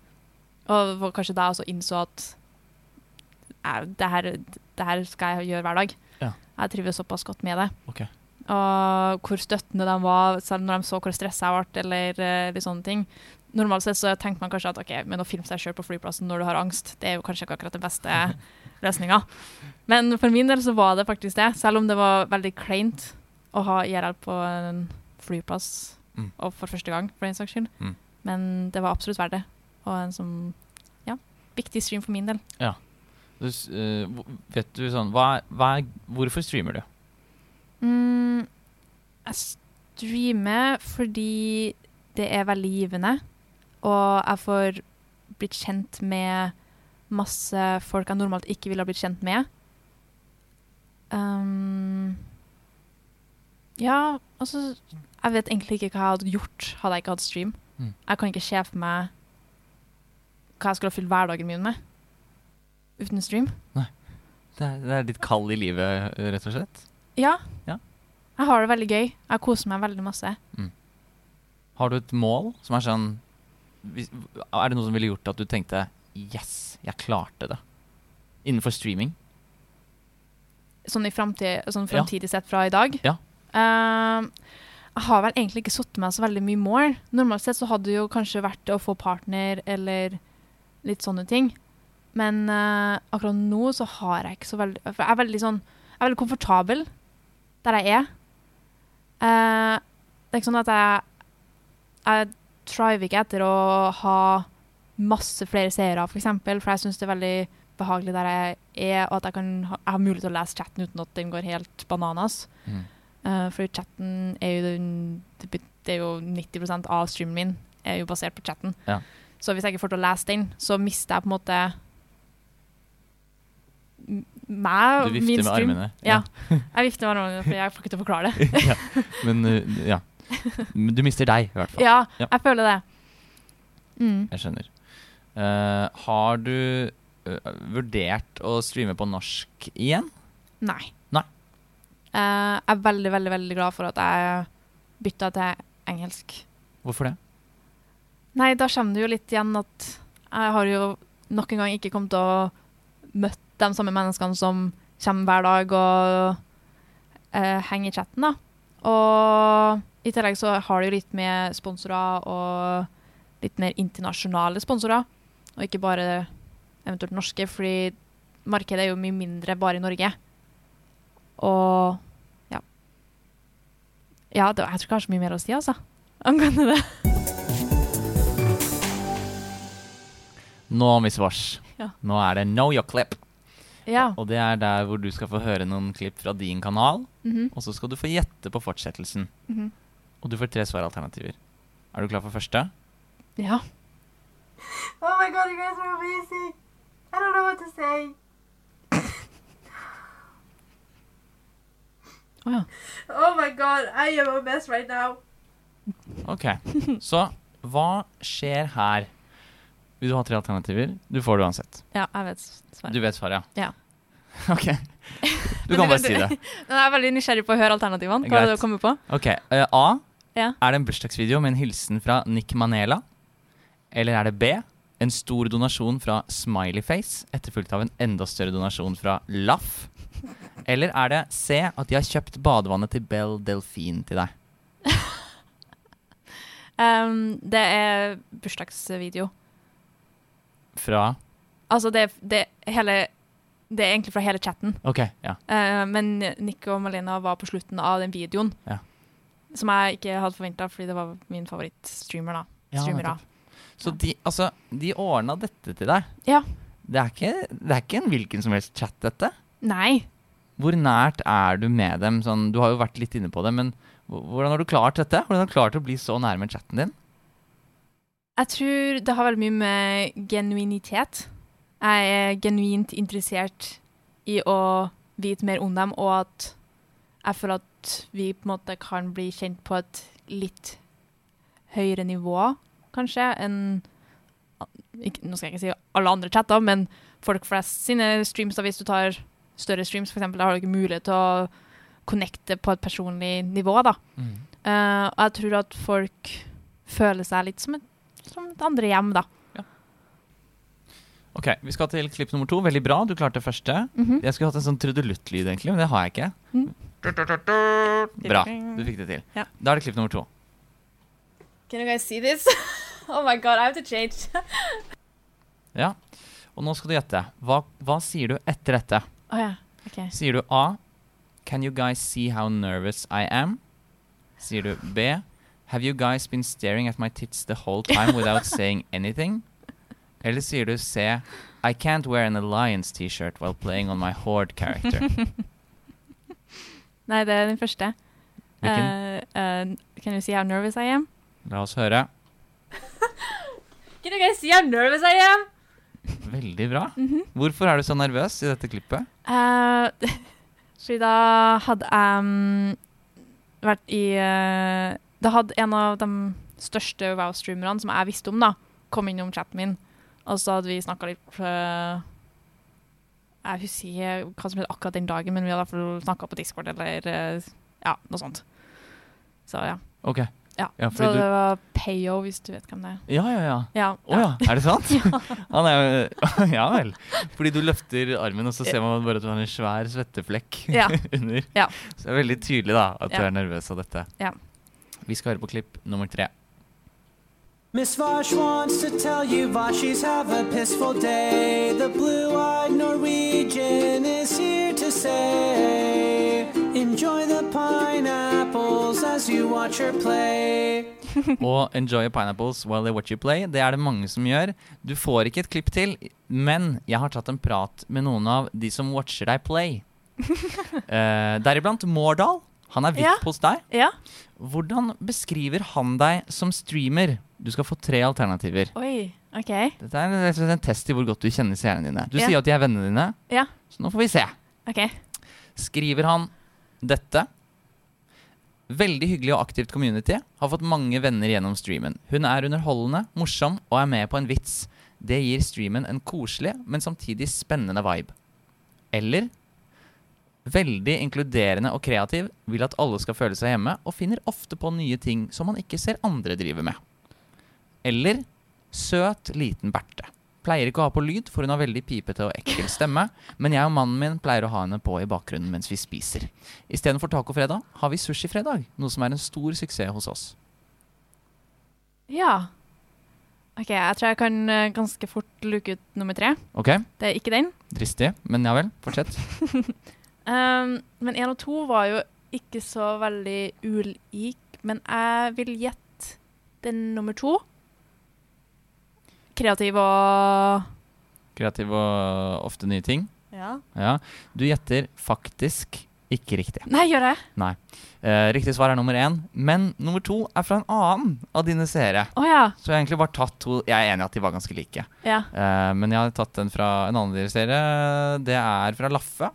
Og det var kanskje da jeg også innså at det, her, det her skal jeg gjøre hver dag. Ja. Jeg trives såpass godt med det. Ok. Og hvor støttende de var, selv når de så hvor stressa jeg ble, eller eh, litt sånne ting. Normalt sett så tenker man kanskje at ok, men å filme seg sjøl på flyplassen når du har angst, det er jo kanskje ikke akkurat den beste løsninga. Men for min del så var det faktisk det, selv om det var veldig kleint å ha IRL på en flyplass Mm. og for første gang, for den saks skyld. Mm. Men det var absolutt verdt det. Og en sånn ja, viktig stream for min del. Du, s- eh, vet du sånn hva, er- hva er, Hvorfor streamer du? Mm, jeg streamer fordi det er veldig givende, og jeg får blitt kjent med masse folk jeg normalt ikke ville ha blitt kjent med. Um, Ja, altså Jeg vet egentlig ikke hva jeg hadde gjort hadde jeg ikke hatt stream. Mm. Jeg kan ikke se for meg hva jeg skulle ha fylt hverdagen min med uten stream. Det er, det er ditt kall i livet, rett og slett. Ja. Ja. Jeg har det veldig gøy. Jeg koser meg veldig masse. Har du et mål som er sånn Er det noe som ville gjort at du tenkte Yes, jeg klarte det. Innenfor streaming. Sånn i framtid, sånn framtidig sett fra i dag. Ja. Uh, jeg har vel egentlig ikke satt meg så veldig mye mål. Normalt sett så hadde det jo kanskje vært å få partner eller litt sånne ting. Men uh, akkurat nå så har jeg ikke så veldig For jeg er veldig sånn Jeg er veldig komfortabel der jeg er. Uh, det er ikke sånn at jeg Jeg triver ikke etter å ha masse flere seere, for eksempel, for jeg syns det er veldig behagelig der jeg er, og at jeg, kan ha, jeg har mulighet til å lese chatten uten at den går helt bananas. Mm. Uh, for chatten er jo, den, det er jo 90% av streamen min er jo basert på chatten. Ja. Så hvis jeg ikke får til å lese den, så mister jeg på en måte meg Du og min med armene. Ja. Jeg vifter med armene, for jeg får ikke til å forklare det. ja. Men uh, ja. Men du mister deg, i hvert fall. Ja, Ja. jeg føler det. Mm. Jeg skjønner. Uh, har du uh, vurdert å streame på norsk igjen? Nei. Nei. Jeg er veldig, veldig veldig glad for at jeg bytta til engelsk. Hvorfor det? Nei, da kommer det jo litt igjen at jeg har jo nok en gang ikke kommet til å møtt de samme menneskene som kommer hver dag og uh, henger i chatten, da. Og i tillegg så har det jo litt med sponsorer og litt mer internasjonale sponsorer, og ikke bare eventuelt norske, fordi markedet er jo mye mindre bare i Norge. Og ja. Ja, det, jeg tror kanskje mye mer å si, altså. Angående det. Nå, Miss Vars. Ja. Nå er det Know your clip. Ja. Og det er der hvor du skal få høre noen klipp fra din kanal. Mhm, Og så skal du få gjette på fortsettelsen. mhm. Og du får tre svaralternativer. Er du klar for første? Ja. Oh my god, you guys are amazing. I don't know what to say. oh, ja. Oh my god, I am a mess right now. Ok. Så hva skjer her? Vil du ha tre alternativer? Du får det uansett. Ja, jeg vet svaret. Du vet svaret, Ja. ja. Ok. Du kan bare si det. Jeg er veldig nysgjerrig på å høre alternativene. Hva er det du kommer på? Ok, uh, A. Ja. Er det en bursdagsvideo med en hilsen fra Nick Manela? Eller er det B. En stor donasjon fra Smileyface, etterfulgt av en enda større donasjon fra Laff? Eller er det C. At de har kjøpt badevannet til Belle Delphine til deg? um, det er bursdagsvideo. Fra Altså, det, det, hele, det er egentlig fra hele chatten. Ok, ja. Eh, men Nick og Malena var på slutten av den videoen. Ja. Som jeg ikke hadde forventa, fordi det var min favorittstreamer. da. Ja, Streamere. nettopp. Så de, altså, de ordna dette til deg? Ja. Det er, ikke, det er ikke en hvilken som helst chat, dette? Nei. Hvor nært er du med dem? Sånn, du har jo vært litt inne på det, men hvordan har du klart dette? Hvordan har du klart å bli så nærme chatten din? Jeg tror det har veldig mye med genuinitet. Jeg er genuint interessert i å vite mer om dem, og at jeg føler at vi på en måte kan bli kjent på et litt høyere nivå, kanskje, enn Nå skal jeg ikke si alle andre chatter, men folk flest sine streams, da, hvis du tar større streams, eksempel, da har du ikke mulighet til å connecte på et personlig nivå, da. Eh, og jeg tror at folk føler seg litt som et, som et andre hjem, da. Ok, Vi skal til klipp nummer to. Veldig bra, du klarte det første. -hmm. Jeg skulle hatt en sånn trudeluttlyd, egentlig, men det har jeg ikke. Mm. Bra, du fikk det til. Ja. Da er det klipp nummer to. Can you guys see this? oh my god, I have to change. Ja, Og nå skal du gjette. Hva, hva sier du etter dette? Oh, ja. okay. Sier du A. Can you guys see how nervous I am? Sier du B. Have you guys been staring at my tits the whole time without saying anything? Eller sier du C. I can't wear an Alliance T-shirt while playing on my Horde character. Nei, det er den første. Hvilken? Uh, uh, can you see how nervous I am? La oss høre. Can you guys see how nervous I am? Veldig bra. Mhm. Hvorfor er du så nervøs i dette klippet? Uh, fordi da hadde jeg um, vært i eh, Det hadde en av de største Wow-streamerne som jeg visste om, da, kom innom chatten min. Og så hadde vi snakka litt uh, Jeg husker ikke hva som het akkurat den dagen, men vi hadde i hvert fall snakka på Discord eller uh, ja, noe sånt. Så ja. Ok. ja. Ja, så det var Payo, hvis du vet hvem det er. Ja, ja, ja. Ja. oh, ja, er det sant? Han er jo Ja vel. Fordi du løfter armen, og så ser man bare at du har en svær svetteflekk under. Så det er veldig tydelig da at du er nervøs av dette. Ja. Vi skal høre på klipp nummer tre. Miss Vosh wants to tell you Voshies have a pissful day. The blue eyed Norwegian is here to say, Enjoy the pineapples as you watch her play. Og 'Enjoy pineapples while they watch you play'. Det er det mange som gjør. Du får ikke et klipp til, men jeg har tatt en prat med noen av de som watcher deg play. uh, Deriblant Mårdal. Han er VIP Ja. hos deg. ja. Hvordan beskriver han deg som streamer? Du skal få tre alternativer. Oi. OK. Dette er en, en test i hvor godt du kjenner seerne dine. Du Ja. sier at de er vennene dine, Ja. så nå får vi se. OK. Skriver han dette? Veldig hyggelig og aktivt community. Har fått mange venner gjennom streamen. Hun er underholdende, morsom og er med på en vits. Det gir streamen en koselig, men samtidig spennende vibe. Eller veldig inkluderende og kreativ, vil at alle skal føle seg hjemme, og finner ofte på nye ting som man ikke ser andre drive med. Eller søt, liten Berthe. Pleier ikke å ha på lyd, for hun har veldig pipete og ekkel stemme. Men jeg og mannen min pleier å ha henne på i bakgrunnen mens vi spiser. Istedenfor tacofredag har vi sushifredag, noe som er en stor suksess hos oss. Ja. OK, jeg tror jeg kan eh, ganske fort luke ut nummer tre. Ok, Det er ikke den. dristig, men ja vel, fortsett. Um, men én og to var jo ikke så veldig ulik, men jeg vil gjette den nummer to. Kreativ og Kreativ og ofte nye ting. Ja. Ja, du gjetter faktisk ikke riktig. Nei, gjør jeg? Nei. Eh, riktig svar er nummer én, men nummer to er fra en annen av dine seere. Oh, ja. Så jeg har egentlig bare tatt to Jeg er enig i at de var ganske like. Ja. Eh, men jeg har tatt den fra en annen av deres seere. Det er fra Laffe.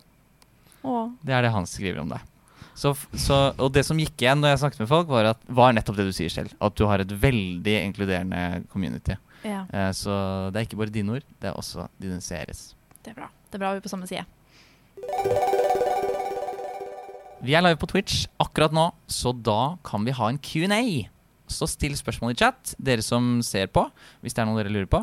Det er det han skriver om deg. Så, så, og det som gikk igjen når jeg snakket med folk, var, at, var nettopp det du sier selv. At du har et veldig inkluderende community. Ja, Eh, så det er ikke bare dine ord, det er også dine seeres. det er bra. Det er bra vi er på samme side. Vi er live på Twitch akkurat nå, så da kan vi ha en Q&A. Så still spørsmål i chat, dere som ser på, hvis det er noe dere lurer på.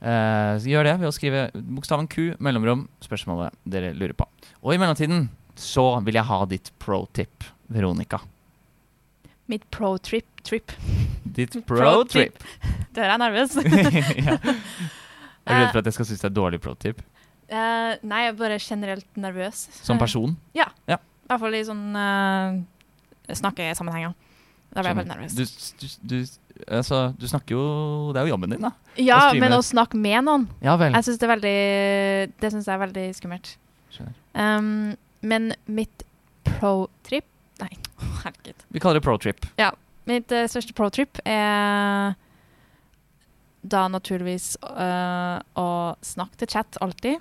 Eh, gjør det ved å skrive bokstaven Q, mellomrom, spørsmålet dere lurer på. Og i mellomtiden så vil jeg ha ditt pro tip, Veronica. Mitt pro-trip trip. Ditt Pro pro trip. Det er jeg nervøs. ja. Er du redd for at jeg skal synes det er dårlig pro tip? Uh, nei, jeg er bare generelt nervøs. Som person? Ja. I hvert fall i sånn uh, snakkesammenhenger. Da blir jeg veldig nervøs. Du, du, du, altså, du snakker jo Det er jo jobben din, da. ja, å men å snakke med noen Ja. Jeg synes det er veldig Det synes jeg er veldig skummelt. Skjønner. Um, men mitt pro-trip Nei, herregud. Vi kaller det pro trip. Ja. Mitt uh, største pro-trip er da naturligvis uh, å snakke til chat alltid.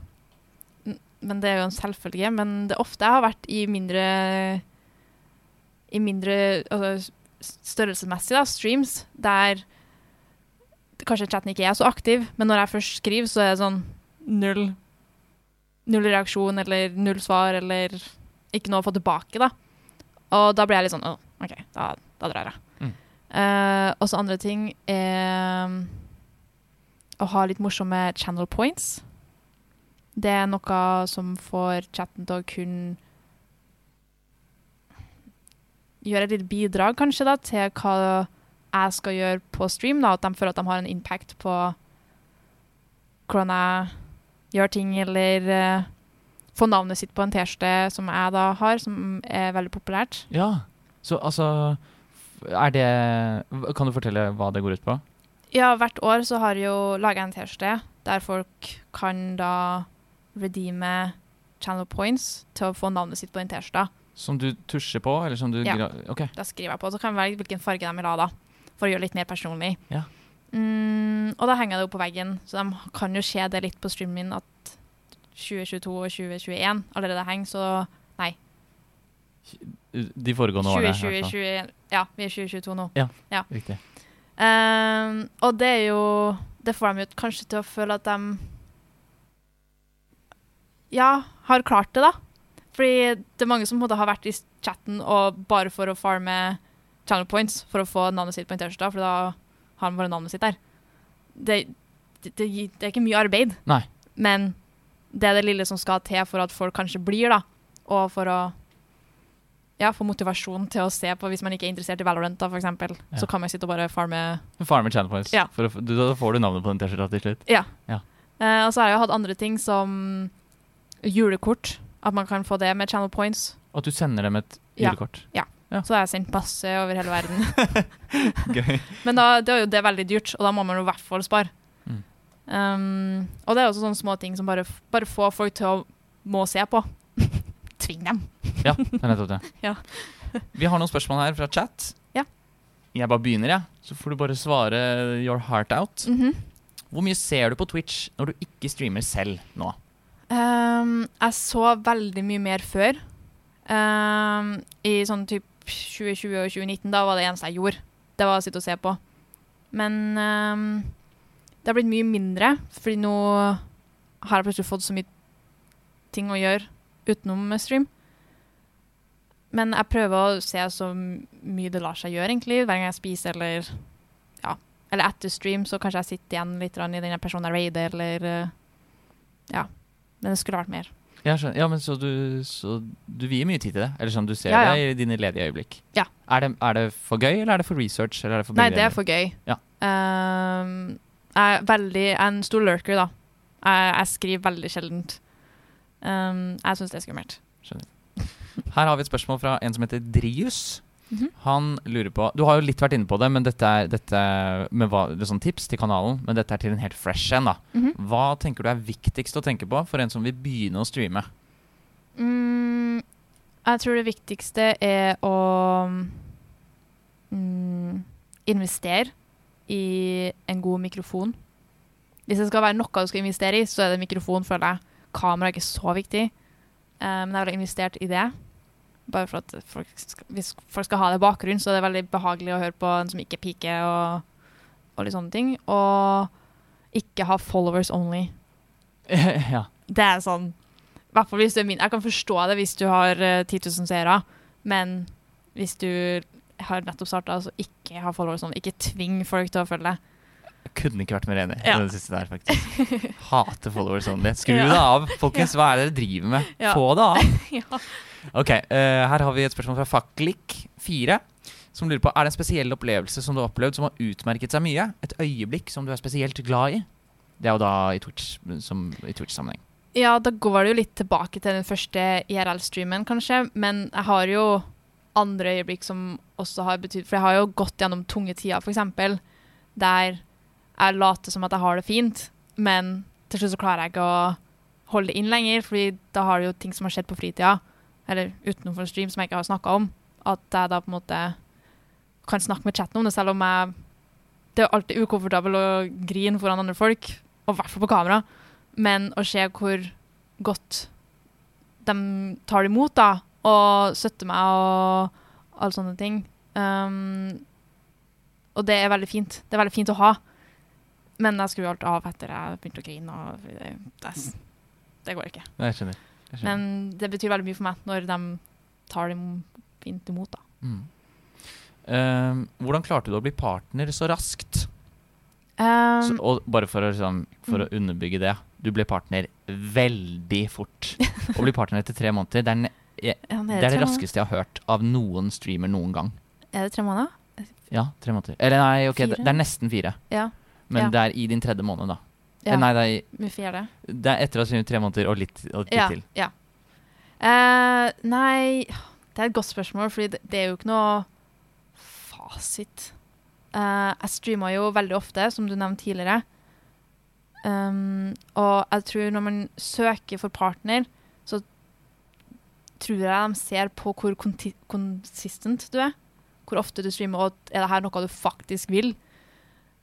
Men det er jo en selvfølge. Men det er ofte jeg har vært i mindre I mindre altså, størrelsesmessig da, streams der kanskje chatten ikke er så aktiv, men når jeg først skriver, så er det sånn null Null reaksjon eller null svar eller ikke noe å få tilbake, da. Og da blir jeg litt sånn Å, OK, da, da drar jeg. Mm. Uh, og så andre ting er å ha litt morsomme channel points. Det er noe som får chatten til å kunne gjøre et lite bidrag, kanskje, da, til hva jeg skal gjøre på stream. Da, at de føler at de har en impact på hvordan jeg gjør ting, eller uh, få navnet sitt på en T-skjorte som jeg da har, som er veldig populært. Ja. Så altså Er det Kan du fortelle hva det går ut på? Ja, hvert år så har jeg jo laga en T-skjorte der folk kan da redeeme channel points til å få navnet sitt på den T-skjorta. Som du tusjer på, eller som du Ja. okay. Da skriver jeg på, så kan jeg velge hvilken farge de vil ha da, for å gjøre det litt mer personlig. Ja. Mm, og da henger det jo på veggen, så de kan jo se det litt på streamen min at 2022 og 2021 allerede henger, så nei. De foregående årene. i 2020, 20, ja, vi er 2022 nå. Ja, Riktig. Um, og det er jo Det får dem jo kanskje til å føle at de Ja, har klart det, da. Fordi det er mange som har vært i chatten og bare for å farme channel points for å få navnet sitt på en T-skjorte, for da har han bare navnet sitt der. Det, det, det, det er ikke mye arbeid, Nei. men det er det lille som skal til for at folk kanskje blir, da. Og for å ja, få motivasjon til å se på hvis man ikke er interessert i Valorant, da, for eksempel. Ja. Så kan man sitte og bare farme Farme Channel Points. Ja. For da får du navnet på den T-skjorta til slutt. Ja. Ja. Uh, og så har jeg jo hatt andre ting som julekort. At man kan få det med channel points. At du sender dem et julekort? Ja. Ja. Julekort. Så har jeg sendt masse over hele verden. Men da det er jo det veldig dyrt, og da må man jo i hvert fall spare. Mm. Um, og det er også sånne små ting som bare, bare får folk til å må se på. Tving dem. Ja, det er nettopp det. Ja. Vi har noen spørsmål her fra chat. Ja. Jeg bare begynner, jeg. Så får du bare svare your heart out. Mhm. Hvor mye ser du på Twitch når du ikke streamer selv nå? Um, jeg så veldig mye mer før. Um, I sånn typ 2020 og 2019, da var det eneste jeg gjorde. Det var å sitte og se på. Men um, det har blitt mye mindre, fordi nå har jeg plutselig fått så mye ting å gjøre utenom stream. Men jeg prøver å se så mye det lar seg gjøre, egentlig. Hver gang jeg spiser eller ja, eller etter stream, så kanskje jeg sitter igjen litt i den personen jeg raider, eller eh, ja. Men det skulle vært mer. Ja, men så du, så du vier mye tid til det? Eller sånn, du ser Ja, ja. det i dine ledige øyeblikk? Ja. Er det, er det for gøy, eller er det for research? Eller er det for Nei, det er for gøy. Ja. Ehm, jeg er veldig jeg er en stor lurker, da. Jeg, jeg skriver veldig sjeldent. Um, jeg syns det er skummelt. Her har vi et spørsmål fra en som heter Drius. Mhm. Han lurer på Du har jo litt vært inne på det, men dette er, dette med hva, sånn tips til kanalen. Men dette er til en helt fresh en. da Mhm. Hva tenker du er viktigst å tenke på for en som vil begynne å streame? Mm, jeg tror det viktigste er å mm, investere i en god mikrofon. Hvis det skal være noe du skal investere i, så er det mikrofon, føler jeg. Kamera er ikke så viktig. Eh, men jeg har investert i det. Bare for at folk skal, hvis folk skal ha det i bakgrunnen, så er det veldig behagelig å høre på en som ikke piker og, og litt sånne ting. Og ikke ha followers only. ja. Det er sånn i hvert fall hvis du er min. Jeg kan forstå det hvis du har uh, 10 000 seere, men hvis du har nettopp starta, så ikke ha followers only. Ikke tving folk til å følge deg. Kunne ikke vært mer enig Ja. i den siste der, faktisk. Hater followers only. Skru Ja. det av, folkens. Hva er det dere driver med? Ja. Få det av. ja. Ok, uh, Her har vi et spørsmål fra Faklik4, som lurer på Er det en spesiell opplevelse som du har opplevd som har utmerket seg mye? Et øyeblikk som du er spesielt glad i? Det er jo da i Twitch-sammenheng. Twitch-sammenheng. ja, da går det jo litt tilbake til den første IRL-streamen, kanskje, men jeg har jo andre øyeblikk som også har betydd For jeg har jo gått gjennom tunge tider, f.eks., der jeg later som at jeg har det fint, men til slutt så klarer jeg ikke å holde det inn lenger, fordi da har det jo ting som har skjedd på fritida, eller utenfor stream som jeg ikke har snakka om, at jeg da på en måte kan snakke med chatten om det, selv om jeg Det er alltid ukomfortabelt å grine foran andre folk, og i hvert fall på kamera, men å se hvor godt de tar det imot, da, og støtter meg og alle sånne ting. Um, og det er veldig fint. Det er veldig fint å ha. Men jeg skrur alt av etter jeg begynte å grine. Og det, det, det går ikke. Jeg skjønner. Jeg skjønner. Men det betyr veldig mye for meg når de tar det fint imot. da. Mm. Um, hvordan klarte du å bli partner så raskt? Um, Så, og bare for, å, liksom, for å Mm. underbygge det. Du ble partner veldig fort. Å bli partner etter tre måneder, det er, ne ja, det, er det det raskeste jeg har hørt av noen streamer noen gang. Er det tre måneder? Ja, tre måneder. Eller nei, ok, det, det er nesten fire. Ja. Men Ja. det er i din tredje måned, da. ja. Eh, Nei, det er, i, fjerde? det er etter å ha streamet tre måneder og litt, og litt Ja. til. ja. Uh, nei, det er et godt spørsmål, fordi det, det er jo ikke noe fasit. Uh, jeg streamer jo veldig ofte, som du nevnte tidligere. Um, og jeg tror når man søker for partner, så tror jeg de ser på hvor consistent du er. Hvor ofte du streamer, og er det her noe du faktisk vil.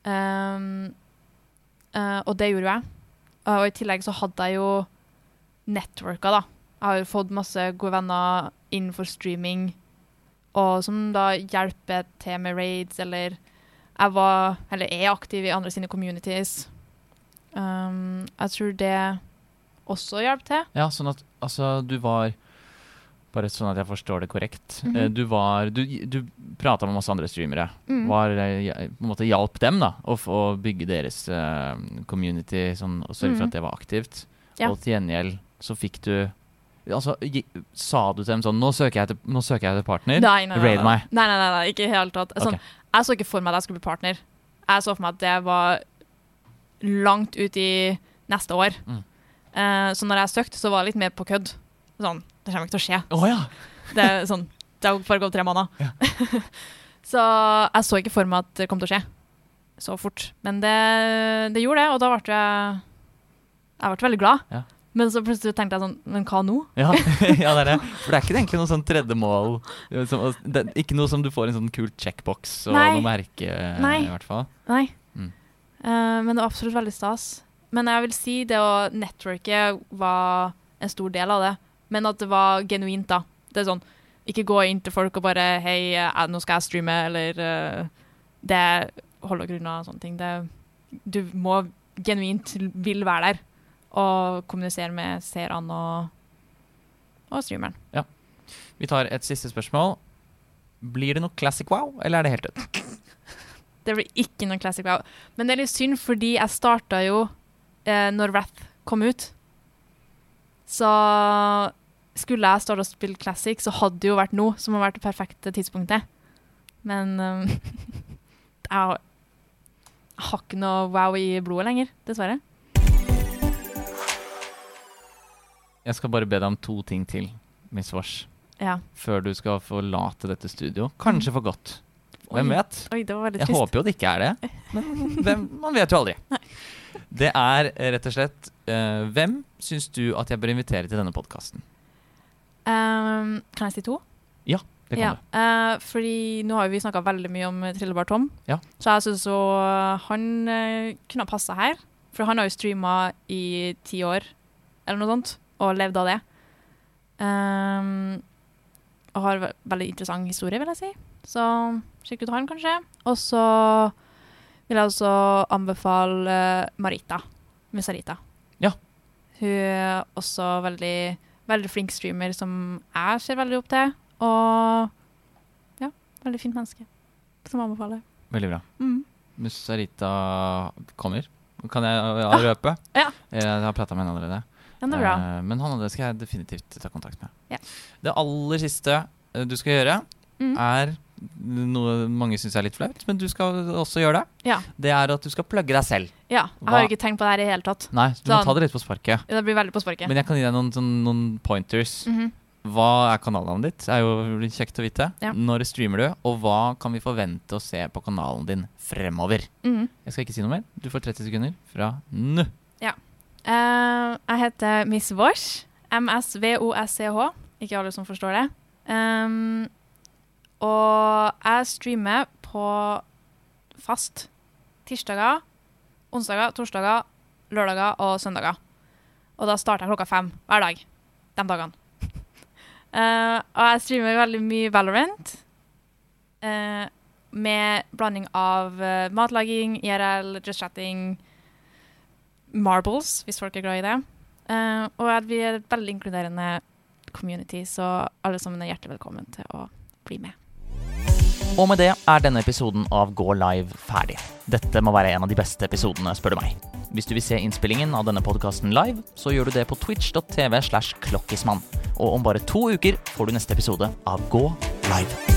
Um, uh, og det gjorde jeg. Og i tillegg så hadde jeg jo networka, da. Jeg har jo fått masse gode venner innenfor streaming, og som da hjelper til med raids, eller jeg var, eller er aktiv i andre sine communities. Um, jeg tror det også hjelper til. Ja, sånn at altså du var Bare sånn at jeg forstår det korrekt. Mm -hmm. Du var Du, du prata med masse andre streamere. Mm. Var, eh, på en måte hjalp dem da å å bygge deres uh, community sånn, og sørge for Mhm. at det var aktivt. Ja. Og til gjengjeld så fikk du Altså, sa du til dem sånn Nå søker jeg til, søker jeg til partner. Nei, nei, nei, Raid meg. Nei, nei, nei, nei, ikke i det hele tatt. Sånn, okay. Jeg så ikke for meg at jeg skulle bli partner. Jeg så for meg at det var langt ut i neste år. Mm. Uh, så når jeg søkte, så var det litt mer på kødd. Sånn, det kommer ikke til å skje. Oh, ja! Det er sånn, det har bare gått tre måneder. Ja. så jeg så ikke for meg at det kom til å skje så fort. Men det, det gjorde det, og da ble jeg Jeg ble veldig glad. Ja. Men så plutselig tenkte jeg sånn Men hva nå? Ja, ja, det er det. For det er ikke egentlig noe sånn tredjemål Ikke noe som du får en sånn kul checkbox og Nei. noe merke, Nei. i hvert fall. Nei. Mm. Uh, men det var absolutt veldig stas. Men jeg vil si det å networke var en stor del av det. Men at det var genuint, da. Det er sånn Ikke gå inn til folk og bare 'Hei, eh, nå skal jeg streame', eller eh, Det holder grunna og sånne ting. Det, du må genuint vil være der og kommunisere med seerne og, og streameren. Vi tar et siste spørsmål. Blir det noe classic wow, eller er det helt dødt? Det blir ikke noe Classic Wow. Men det er litt synd, fordi jeg starta jo eh, når Wrath kom ut. Så skulle jeg starte å spille Classic, så hadde det jo vært nå som har vært det perfekte tidspunktet. Men um, jeg, har, ikke noe wow i blodet lenger, dessverre. Jeg skal bare be deg om to ting til, Miss Vars. Ja. før du skal forlate dette studio. Kanskje for godt. Hvem vet? Oi, det var veldig Jeg håper jo det ikke er det, men hvem, man vet jo aldri. Det er eh, rett og slett uh, Hvem syns du at jeg bør invitere til denne podkasten? Um, kan jeg si to? Ja, Det kan ja, du. Uh, fordi nå har vi snakka veldig mye om Trillebar Tom. Ja. Så jeg syns jo han uh, kunne ha passa her. For han har jo streama i ti år, eller noe sånt, og levd av det. Um, og har ve veldig interessant historie, vil jeg si. Så sjekk ut han, kanskje. Og så vil jeg også anbefale eh, Marita. Musarita. Ja. Hun er også veldig, veldig flink streamer som jeg ser veldig opp til. Og ja, veldig fint menneske. Som anbefaler. Veldig bra. Mm. Musarita kommer. Kan jeg røpe? Ja. Jeg har prata med henne allerede. Den er bra. Eh, men han andre skal jeg definitivt ta kontakt med. Ja. Det aller siste eh, du skal gjøre, Mm. er noe mange syns er litt flaut, men du skal også gjøre det. Ja. Det er at du skal plugge deg selv. ja. Jeg har jo ikke tenkt på det her i det hele tatt. Nei, du må Sånn. ta det litt på sparket. Det blir veldig på sparket. Men jeg kan gi deg noen, sånn, noen pointers. Mhm. Hva er kanalnavnet ditt? Det er jo kjekt å vite. Ja. Når streamer du, og hva kan vi forvente å se på kanalen din fremover? Mhm. Jeg skal ikke si noe mer. Du får 30 sekunder fra nå. Eh, jeg heter Miss Vosh. M-s-v-o-s-c-h. Ikke alle som forstår det. Um, og jeg streamer på fast tirsdager, onsdager, torsdager, lørdager og søndager. Og da starter jeg klokka fem hver dag. De dagene. uh, og jeg streamer veldig mye Valorant. Uh, med blanding av uh, matlaging, IRL, just chatting, marbles, hvis folk er glad i det. Og vi er et veldig inkluderende community, så alle sammen er hjertelig velkommen til å bli med. Og med det er denne episoden av Gå live ferdig. Dette må være en av de beste episodene, spør du meg. Hvis du vil se innspillingen av denne podkasten live, så gjør du det på twitch.tv slash klokkismann. Og om bare to uker får du neste episode av Gå live.